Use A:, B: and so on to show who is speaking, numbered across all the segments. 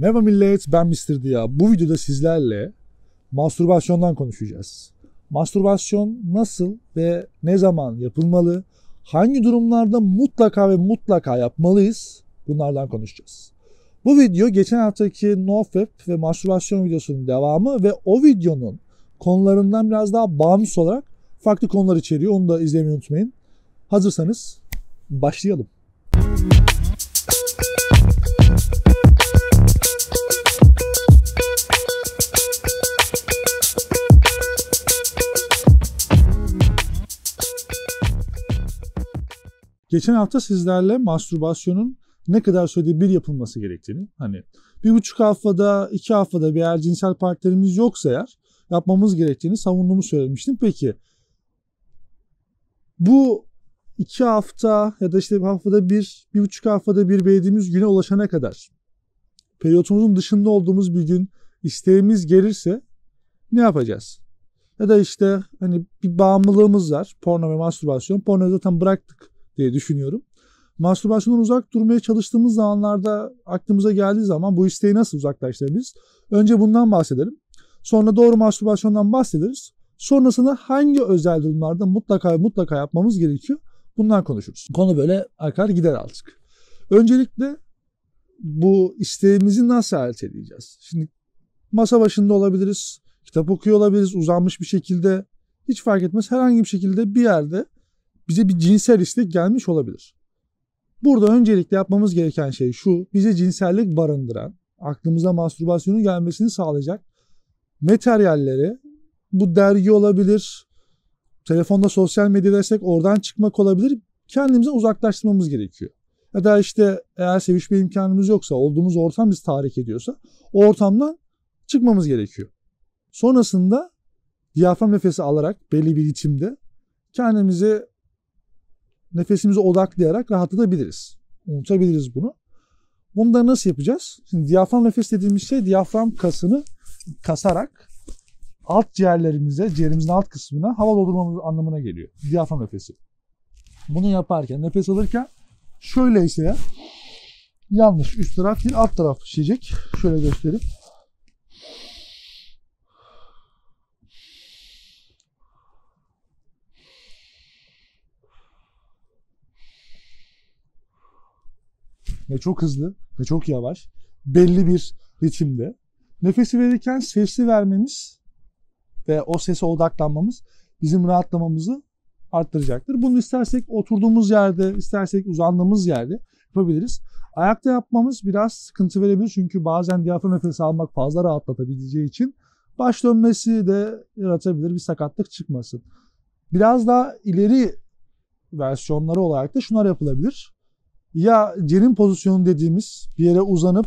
A: Merhaba millet ben Mr. Dia. Bu videoda sizlerle mastürbasyondan konuşacağız. Mastürbasyon nasıl ve ne zaman yapılmalı? Hangi durumlarda mutlaka ve mutlaka yapmalıyız? Bunlardan konuşacağız. Bu video geçen haftaki NoFap ve mastürbasyon videosunun devamı ve o videonun konularından biraz daha bağımsız olarak farklı konular içeriyor. Onu da izlemeyi unutmayın. Hazırsanız başlayalım. Geçen hafta sizlerle mastürbasyonun ne kadar sürede bir yapılması gerektiğini, hani bir buçuk haftada, iki haftada bir eğer cinsel partnerimiz yoksa eğer yapmamız gerektiğini savunduğumu söylemiştim. Peki bu iki hafta ya da işte bir haftada bir, bir buçuk haftada bir belirlediğimiz güne ulaşana kadar periyotumuzun dışında olduğumuz bir gün isteğimiz gelirse ne yapacağız? Ya da işte hani bir bağımlılığımız var. Porno ve mastürbasyon. Pornoyu zaten bıraktık diye düşünüyorum. Mastürbasyondan uzak durmaya çalıştığımız zamanlarda aklımıza geldiği zaman bu isteği nasıl uzaklaştırabiliriz? Önce bundan bahsedelim. Sonra doğru mastürbasyondan bahsederiz. Sonrasında hangi özel durumlarda mutlaka mutlaka yapmamız gerekiyor? Bundan konuşuruz. Konu böyle akar gider artık. Öncelikle bu isteğimizi nasıl elde edeceğiz? Şimdi masa başında olabiliriz, kitap okuyor olabiliriz, uzanmış bir şekilde hiç fark etmez. Herhangi bir şekilde bir yerde bize bir cinsel istek gelmiş olabilir. Burada öncelikle yapmamız gereken şey şu. Bize cinsellik barındıran, aklımıza mastürbasyonun gelmesini sağlayacak materyalleri bu dergi olabilir, telefonda sosyal medyadaysak oradan çıkmak olabilir. Kendimize uzaklaştırmamız gerekiyor. Ya da işte eğer sevişme imkanımız yoksa, olduğumuz ortam bizi tahrik ediyorsa o ortamdan çıkmamız gerekiyor. Sonrasında diyafram nefesi alarak belli bir biçimde kendimizi nefesimize odaklayarak rahatlatabiliriz. Unutabiliriz bunu. Da nasıl yapacağız? Şimdi diyafram nefes dediğimiz şey diyafram kasını kasarak alt ciğerlerimize, ciğerimizin alt kısmına hava doldurmamız anlamına geliyor. Diyafram nefesi. Bunu yaparken, nefes alırken şöyle ise ya yanlış. Üst taraf değil, alt taraf şişecek. Şöyle göstereyim. Ne çok hızlı ne çok yavaş belli bir ritimde. Nefesi verirken sesli vermemiz ve o sese odaklanmamız bizim rahatlamamızı arttıracaktır. Bunu istersek oturduğumuz yerde, istersek uzandığımız yerde yapabiliriz. Ayakta yapmamız biraz sıkıntı verebilir çünkü bazen diyafram nefesi almak fazla rahatlatabileceği için baş dönmesi de yaratabilir bir sakatlık çıkmasın. Biraz daha ileri versiyonları olarak da şunlar yapılabilir ya cenin pozisyonu dediğimiz bir yere uzanıp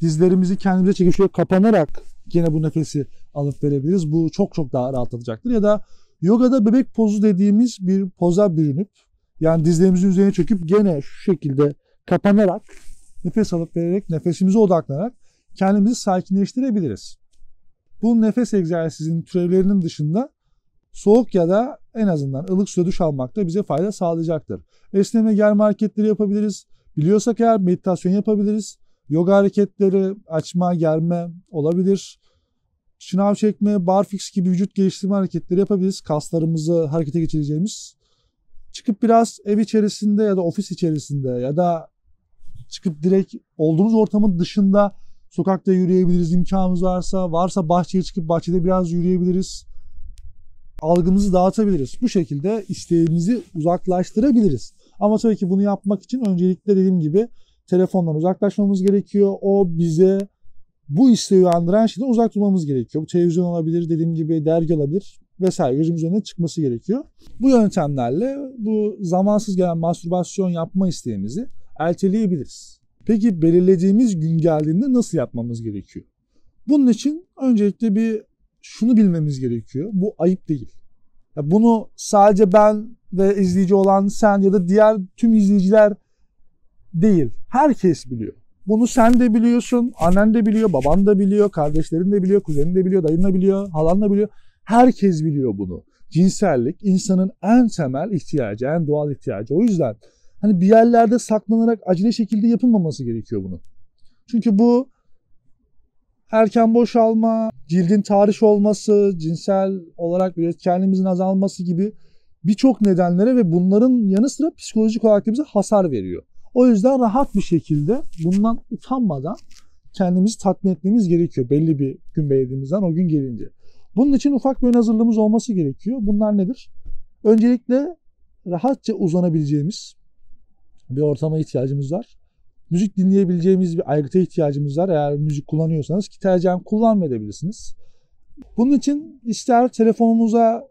A: dizlerimizi kendimize çekip şöyle kapanarak yine bu nefesi alıp verebiliriz. Bu çok çok daha rahatlatacaktır. Ya da yogada bebek pozu dediğimiz bir poza bürünüp yani dizlerimizin üzerine çöküp gene şu şekilde kapanarak nefes alıp vererek nefesimize odaklanarak kendimizi sakinleştirebiliriz. Bu nefes egzersizinin türevlerinin dışında soğuk ya da en azından ılık suda duş almak da bize fayda sağlayacaktır. Esneme germe hareketleri yapabiliriz. Biliyorsak eğer meditasyon yapabiliriz. Yoga hareketleri, açma, germe olabilir. Şınav çekme, barfix gibi vücut geliştirme hareketleri yapabiliriz. Kaslarımızı harekete geçireceğimiz. Çıkıp biraz ev içerisinde ya da ofis içerisinde ya da çıkıp direkt olduğumuz ortamın dışında sokakta yürüyebiliriz imkanımız varsa. Varsa bahçeye çıkıp bahçede biraz yürüyebiliriz algımızı dağıtabiliriz. Bu şekilde isteğimizi uzaklaştırabiliriz. Ama tabii ki bunu yapmak için öncelikle dediğim gibi telefondan uzaklaşmamız gerekiyor. O bize bu isteği uyandıran şeyden uzak durmamız gerekiyor. Bu televizyon olabilir, dediğim gibi dergi olabilir vesaire gözümüz önüne çıkması gerekiyor. Bu yöntemlerle bu zamansız gelen mastürbasyon yapma isteğimizi erteleyebiliriz. Peki belirlediğimiz gün geldiğinde nasıl yapmamız gerekiyor? Bunun için öncelikle bir şunu bilmemiz gerekiyor. Bu ayıp değil. Ya bunu sadece ben ve izleyici olan sen ya da diğer tüm izleyiciler değil. Herkes biliyor. Bunu sen de biliyorsun, annen de biliyor, baban da biliyor, kardeşlerin de biliyor, kuzenin de biliyor, dayın da biliyor, halan da biliyor. Herkes biliyor bunu. Cinsellik insanın en temel ihtiyacı, en doğal ihtiyacı. O yüzden hani bir yerlerde saklanarak acele şekilde yapılmaması gerekiyor bunu. Çünkü bu erken boşalma, cildin tahriş olması, cinsel olarak üretkenliğimizin azalması gibi birçok nedenlere ve bunların yanı sıra psikolojik olarak da bize hasar veriyor. O yüzden rahat bir şekilde bundan utanmadan kendimizi tatmin etmemiz gerekiyor belli bir gün belirlediğimizden o gün gelince. Bunun için ufak bir ön hazırlığımız olması gerekiyor. Bunlar nedir? Öncelikle rahatça uzanabileceğimiz bir ortama ihtiyacımız var. Müzik dinleyebileceğimiz bir aygıta ihtiyacımız var. Eğer müzik kullanıyorsanız ki tercihen kullanmayabilirsiniz. Bunun için ister telefonumuza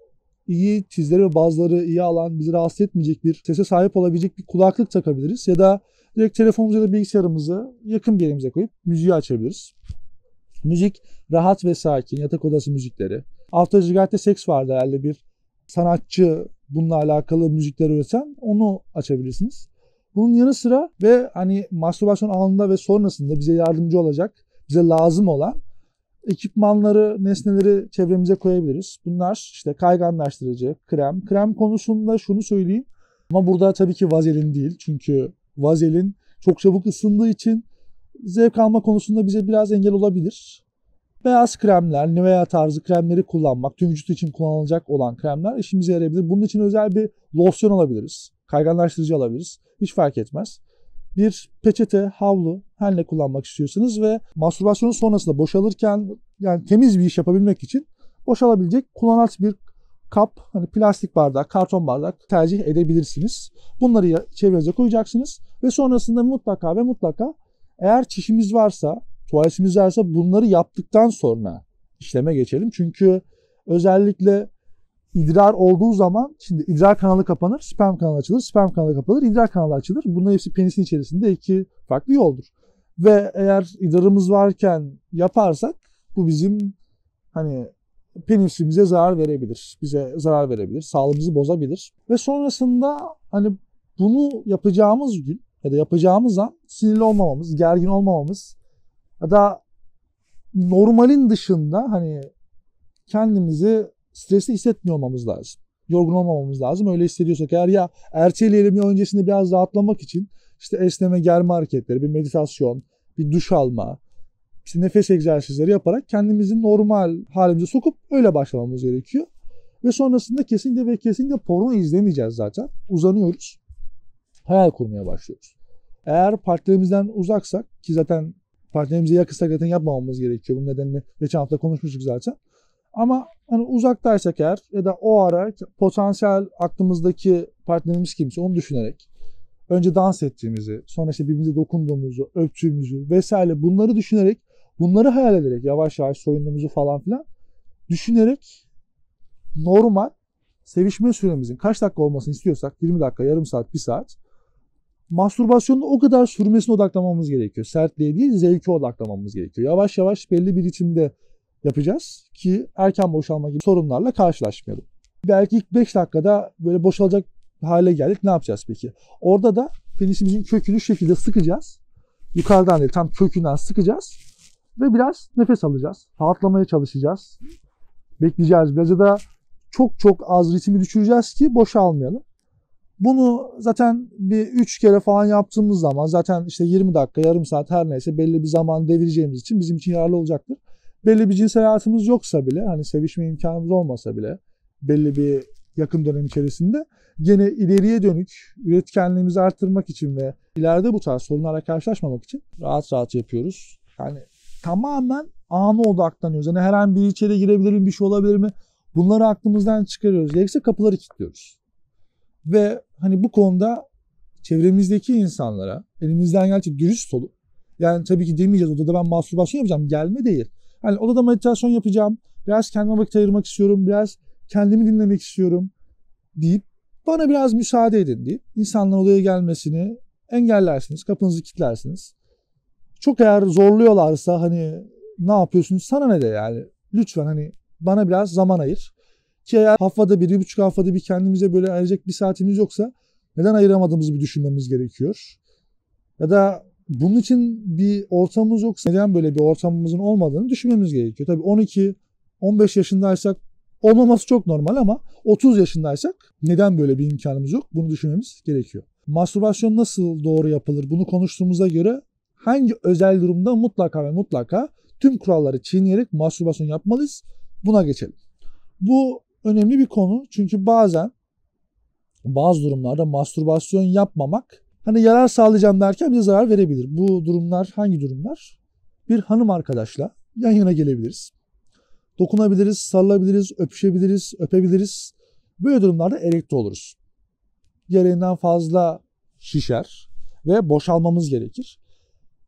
A: iyi çizleri ve bazıları iyi alan, bizi rahatsız etmeyecek bir sese sahip olabilecek bir kulaklık takabiliriz. Ya da direkt telefonumuzu ya da bilgisayarımızı yakın bir yerimize koyup müziği açabiliriz. Müzik rahat ve sakin, yatak odası müzikleri. After Gigate'de Seks vardı herhalde bir sanatçı bununla alakalı müzikler üreten onu açabilirsiniz. Bunun yanı sıra ve hani mastürbasyon anında ve sonrasında bize yardımcı olacak, bize lazım olan ekipmanları, nesneleri çevremize koyabiliriz. Bunlar işte kayganlaştırıcı, krem. Krem konusunda şunu söyleyeyim. Ama burada tabii ki vazelin değil. Çünkü vazelin çok çabuk ısındığı için zevk alma konusunda bize biraz engel olabilir. Beyaz kremler, Nivea tarzı kremleri kullanmak, tüm vücut için kullanılacak olan kremler işimize yarayabilir. Bunun için özel bir losyon alabiliriz. Kayganlaştırıcı alabiliriz. Hiç fark etmez. Bir peçete, havlu her ne kullanmak istiyorsanız ve mastürbasyonun sonrasında boşalırken yani temiz bir iş yapabilmek için boşalabilecek kullanat bir kap, hani plastik bardak, karton bardak tercih edebilirsiniz. Bunları çevrenize koyacaksınız ve sonrasında mutlaka ve mutlaka eğer çişimiz varsa, tuvaletimiz varsa bunları yaptıktan sonra işleme geçelim. Çünkü özellikle idrar olduğu zaman şimdi idrar kanalı kapanır, sperm kanalı açılır, sperm kanalı kapanır, idrar kanalı açılır. Bunların hepsi penisin içerisinde iki farklı yoldur. Ve eğer idrarımız varken yaparsak bu bizim hani penisimize zarar verebilir. Bize zarar verebilir, sağlığımızı bozabilir. Ve sonrasında hani bunu yapacağımız gün ya da yapacağımız an sinirli olmamamız, gergin olmamamız ya da normalin dışında hani kendimizi stresli hissetmiyor olmamız lazım. Yorgun olmamamız lazım. Öyle hissediyorsak eğer ya erteleyelim ya öncesinde biraz rahatlamak için işte esneme germe hareketleri, bir meditasyon, bir duş alma, işte nefes egzersizleri yaparak kendimizi normal halimize sokup öyle başlamamız gerekiyor. Ve sonrasında kesinlikle ve kesinlikle porno izlemeyeceğiz zaten. Uzanıyoruz. Hayal kurmaya başlıyoruz. Eğer partnerimizden uzaksak ki zaten partnerimize yakınsak zaten yapmamamız gerekiyor. Bunun nedenini geçen hafta konuşmuştuk zaten. Ama hani uzaktaysak eğer ya da o ara potansiyel aklımızdaki partnerimiz kimse onu düşünerek önce dans ettiğimizi, sonra işte birbirimize dokunduğumuzu, öptüğümüzü vesaire bunları düşünerek, bunları hayal ederek yavaş yavaş soyunduğumuzu falan filan düşünerek normal sevişme süremizin kaç dakika olmasını istiyorsak 20 dakika, yarım saat, bir saat mastürbasyonun o kadar sürmesine odaklamamız gerekiyor. Sertliğe değil zevke odaklamamız gerekiyor. Yavaş yavaş belli bir ritimde yapacağız ki erken boşalma gibi sorunlarla karşılaşmayalım. Belki ilk 5 dakikada böyle boşalacak hale geldik. Ne yapacağız peki? Orada da penisimizin kökünü şu şekilde sıkacağız. Yukarıdan değil tam kökünden sıkacağız. Ve biraz nefes alacağız. Rahatlamaya çalışacağız. Bekleyeceğiz biraz ya da çok çok az ritmi düşüreceğiz ki boşalmayalım. Bunu zaten bir 3 kere falan yaptığımız zaman zaten işte 20 dakika, yarım saat her neyse belli bir zaman devireceğimiz için bizim için yararlı olacaktır belli bir cinsel hayatımız yoksa bile hani sevişme imkanımız olmasa bile belli bir yakın dönem içerisinde gene ileriye dönük üretkenliğimizi arttırmak için ve ileride bu tarz sorunlarla karşılaşmamak için rahat rahat yapıyoruz. Yani tamamen ana odaklanıyoruz. Hani her an bir içeri girebilir mi, bir şey olabilir mi? Bunları aklımızdan çıkarıyoruz. Gerekirse kapıları kilitliyoruz. Ve hani bu konuda çevremizdeki insanlara elimizden geldikçe dürüst olup yani tabii ki demeyeceğiz odada ben mastürbasyon yapacağım. Gelme değil. Hani odada meditasyon yapacağım. Biraz kendime vakit ayırmak istiyorum. Biraz kendimi dinlemek istiyorum deyip bana biraz müsaade edin deyip insanların odaya gelmesini engellersiniz. Kapınızı kilitlersiniz. Çok eğer zorluyorlarsa hani ne yapıyorsunuz sana ne de yani. Lütfen hani bana biraz zaman ayır. Ki eğer haftada bir, bir buçuk haftada bir kendimize böyle ayıracak bir saatimiz yoksa neden ayıramadığımızı bir düşünmemiz gerekiyor. Ya da bunun için bir ortamımız yoksa neden böyle bir ortamımızın olmadığını düşünmemiz gerekiyor. Tabii 12 15 yaşındaysak olmaması çok normal ama 30 yaşındaysak neden böyle bir imkanımız yok? Bunu düşünmemiz gerekiyor. Mastürbasyon nasıl doğru yapılır? Bunu konuştuğumuza göre hangi özel durumda mutlaka ve mutlaka tüm kuralları çiğneyerek mastürbasyon yapmalıyız? Buna geçelim. Bu önemli bir konu çünkü bazen bazı durumlarda mastürbasyon yapmamak hani yarar sağlayacağım derken bize zarar verebilir. Bu durumlar hangi durumlar? Bir hanım arkadaşla yan yana gelebiliriz. Dokunabiliriz, sarılabiliriz, öpüşebiliriz, öpebiliriz. Böyle durumlarda erekte oluruz. Gereğinden fazla şişer ve boşalmamız gerekir.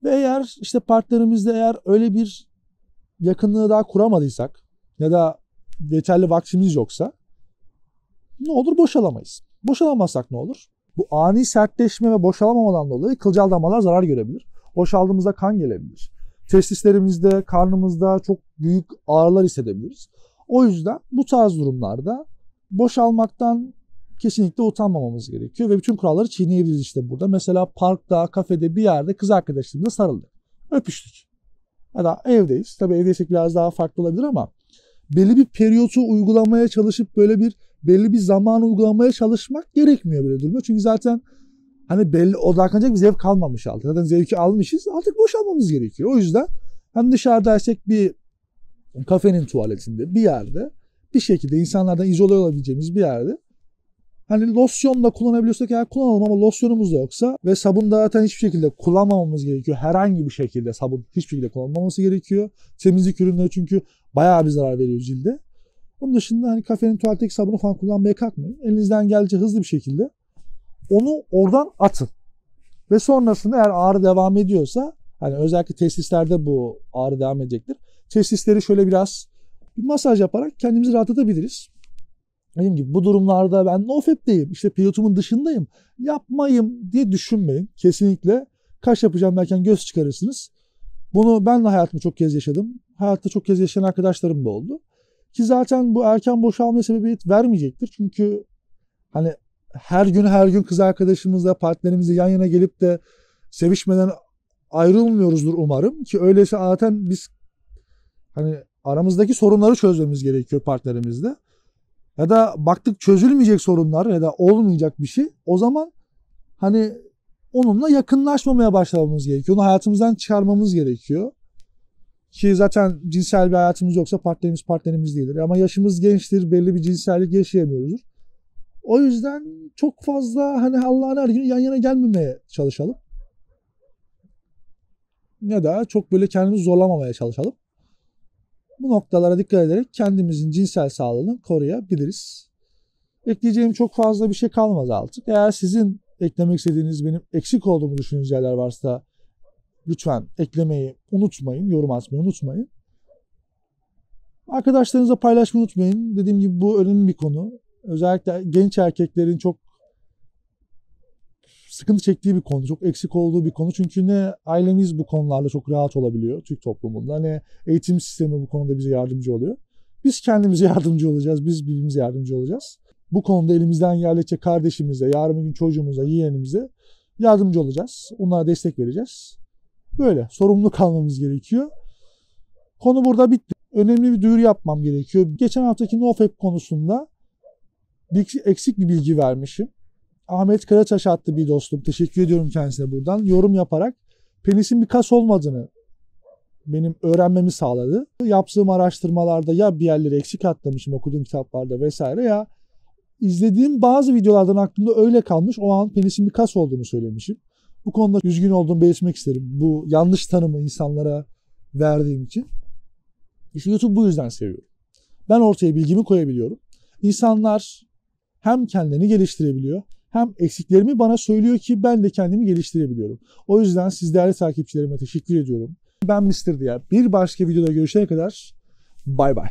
A: Ve eğer işte partnerimizle eğer öyle bir yakınlığı daha kuramadıysak ya da yeterli vaktimiz yoksa ne olur boşalamayız. Boşalamazsak ne olur? Bu ani sertleşme ve boşalamamadan dolayı kılcal damarlar zarar görebilir. Boşaldığımızda kan gelebilir. Testislerimizde, karnımızda çok büyük ağrılar hissedebiliriz. O yüzden bu tarz durumlarda boşalmaktan kesinlikle utanmamamız gerekiyor ve bütün kuralları çiğneyebiliriz işte burada. Mesela parkta, kafede bir yerde kız arkadaşlarımızla sarıldık. Öpüştük. Ya da evdeyiz. Tabii evdeysek biraz daha farklı olabilir ama belli bir periyotu uygulamaya çalışıp böyle bir belli bir zaman uygulamaya çalışmak gerekmiyor böyle durumda. Çünkü zaten hani belli odaklanacak bir zevk kalmamış artık. Zaten zevki almışız. Artık boşalmamız gerekiyor. O yüzden hem dışarıdaysak bir kafenin tuvaletinde bir yerde bir şekilde insanlardan izole olabileceğimiz bir yerde Hani losyon da kullanabiliyorsak eğer kullanalım ama losyonumuz da yoksa ve sabun da zaten hiçbir şekilde kullanmamamız gerekiyor. Herhangi bir şekilde sabun hiçbir şekilde kullanmaması gerekiyor. Temizlik ürünleri çünkü bayağı bir zarar veriyor cilde. Onun dışında hani kafenin tuvaletteki sabunu falan kullanmaya kalkmayın. Elinizden gelince hızlı bir şekilde onu oradan atın. Ve sonrasında eğer ağrı devam ediyorsa hani özellikle testislerde bu ağrı devam edecektir. Testisleri şöyle biraz bir masaj yaparak kendimizi rahatlatabiliriz. Dediğim gibi bu durumlarda ben nofep'teyim, işte pilotumun dışındayım, yapmayayım diye düşünmeyin. Kesinlikle kaş yapacağım derken göz çıkarırsınız. Bunu ben de hayatımda çok kez yaşadım. Hayatta çok kez yaşayan arkadaşlarım da oldu. Ki zaten bu erken boşalmaya sebebiyet vermeyecektir. Çünkü hani her gün her gün kız arkadaşımızla partnerimizle yan yana gelip de sevişmeden ayrılmıyoruzdur umarım. Ki öyleyse zaten biz hani aramızdaki sorunları çözmemiz gerekiyor partnerimizle ya da baktık çözülmeyecek sorunlar ya da olmayacak bir şey o zaman hani onunla yakınlaşmamaya başlamamız gerekiyor. Onu hayatımızdan çıkarmamız gerekiyor. Ki zaten cinsel bir hayatımız yoksa partnerimiz partnerimiz değildir. Ama yaşımız gençtir, belli bir cinsellik yaşayamıyoruzdur. O yüzden çok fazla hani Allah'ın her günü yan yana gelmemeye çalışalım. Ya da çok böyle kendimizi zorlamamaya çalışalım. Bu noktalara dikkat ederek kendimizin cinsel sağlığını koruyabiliriz. Ekleyeceğim çok fazla bir şey kalmaz artık. Eğer sizin eklemek istediğiniz benim eksik olduğumu düşündüğünüz yerler varsa lütfen eklemeyi unutmayın, yorum atmayı unutmayın. Arkadaşlarınızla paylaşmayı unutmayın. Dediğim gibi bu önemli bir konu. Özellikle genç erkeklerin çok sıkıntı çektiği bir konu, çok eksik olduğu bir konu. Çünkü ne ailemiz bu konularda çok rahat olabiliyor Türk toplumunda ne eğitim sistemi bu konuda bize yardımcı oluyor. Biz kendimize yardımcı olacağız, biz birbirimize yardımcı olacağız. Bu konuda elimizden geldikçe kardeşimize, yarın gün çocuğumuza, yeğenimize yardımcı olacağız. Onlara destek vereceğiz. Böyle sorumlu kalmamız gerekiyor. Konu burada bitti. Önemli bir duyuru yapmam gerekiyor. Geçen haftaki NoFap konusunda eksik bir bilgi vermişim. Ahmet Karaçaş attı bir dostum. Teşekkür ediyorum kendisine buradan. Yorum yaparak penisin bir kas olmadığını benim öğrenmemi sağladı. Yaptığım araştırmalarda ya bir yerleri eksik atlamışım okuduğum kitaplarda vesaire ya izlediğim bazı videolardan aklımda öyle kalmış. O an penisin bir kas olduğunu söylemişim. Bu konuda üzgün olduğumu belirtmek isterim. Bu yanlış tanımı insanlara verdiğim için. İşte YouTube bu yüzden seviyorum. Ben ortaya bilgimi koyabiliyorum. İnsanlar hem kendilerini geliştirebiliyor hem eksiklerimi bana söylüyor ki ben de kendimi geliştirebiliyorum. O yüzden siz değerli takipçilerime teşekkür ediyorum. Ben Mr. Diğer. Bir başka videoda görüşene kadar bay bay.